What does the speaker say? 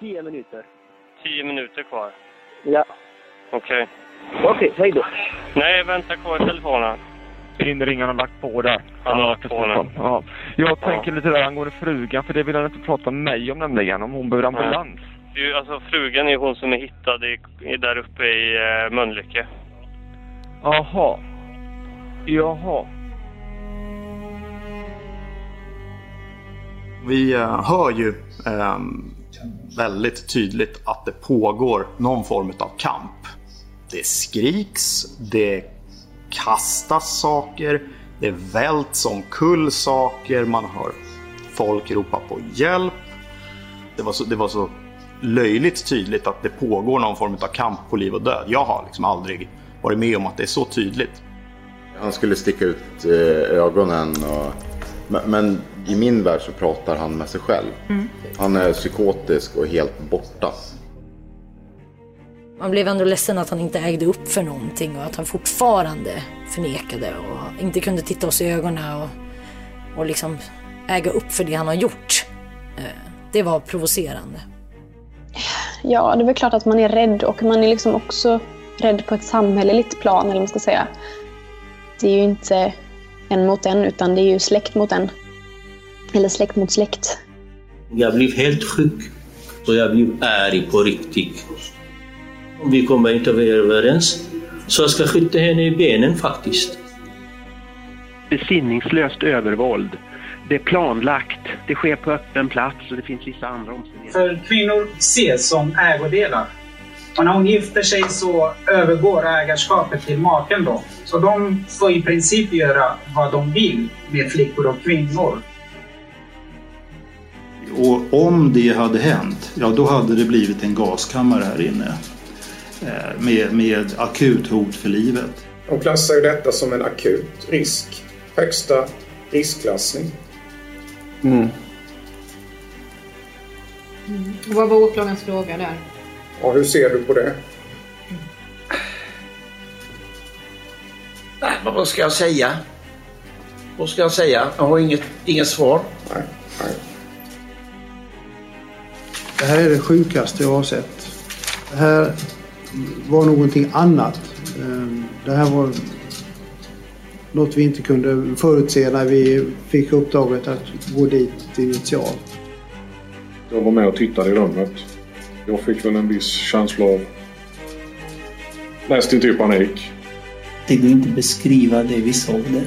Tio minuter. Tio minuter kvar. Ja. Okej. Okej, hej då. Nej, vänta kvar i telefonen. Inringaren har lagt på där. Han har lagt på den. Ja. Jag tänker lite där angående frugan, för det vill han inte prata med mig om nämligen, om hon behöver ambulans. Ju, alltså, frugan är hon som är hittad i, i, där uppe i eh, Mölnlycke. Jaha. Jaha. Vi eh, hör ju eh, väldigt tydligt att det pågår någon form av kamp. Det skriks, det kastas saker, det välts omkull saker, man hör folk ropa på hjälp. Det var så, det var så löjligt tydligt att det pågår någon form av kamp på liv och död. Jag har liksom aldrig varit med om att det är så tydligt. Han skulle sticka ut eh, ögonen och... Men, men i min värld så pratar han med sig själv. Han är psykotisk och helt borta. Man blev ändå ledsen att han inte ägde upp för någonting och att han fortfarande förnekade och inte kunde titta oss i ögonen och, och liksom äga upp för det han har gjort. Eh, Det var provocerande. Ja, det är väl klart att man är rädd och man är liksom också rädd på ett samhälleligt plan, eller vad man ska säga. Det är ju inte en mot en, utan det är ju släkt mot en. Eller släkt mot släkt. Jag blev helt sjuk och jag blev arg på riktigt. Om vi kommer inte överens så jag ska skjuta henne i benen faktiskt. besinningslöst övervåld. Det är planlagt, det sker på öppen plats och det finns vissa andra omständigheter. För kvinnor ses som ägodelar. Och när hon gifter sig så övergår ägarskapet till maken då. Så de får i princip göra vad de vill med flickor och kvinnor. Och om det hade hänt, ja då hade det blivit en gaskammare här inne. Eh, Med, med akut hot för livet. De klassar ju detta som en akut risk. Högsta riskklassning. Mm. Vad var åklagarens fråga där? Och hur ser du på det? Nej, men vad ska jag säga? Vad ska jag säga? Jag har inget, inget svar. Nej, nej. Det här är det sjukaste jag har sett. Det här var någonting annat. Eh, Det här var något vi inte kunde förutse när vi fick uppdraget att gå dit initialt. Jag var med och tittade i rummet. Jag fick väl en viss känsla av nästintill panik. Det går inte att beskriva det vi såg där.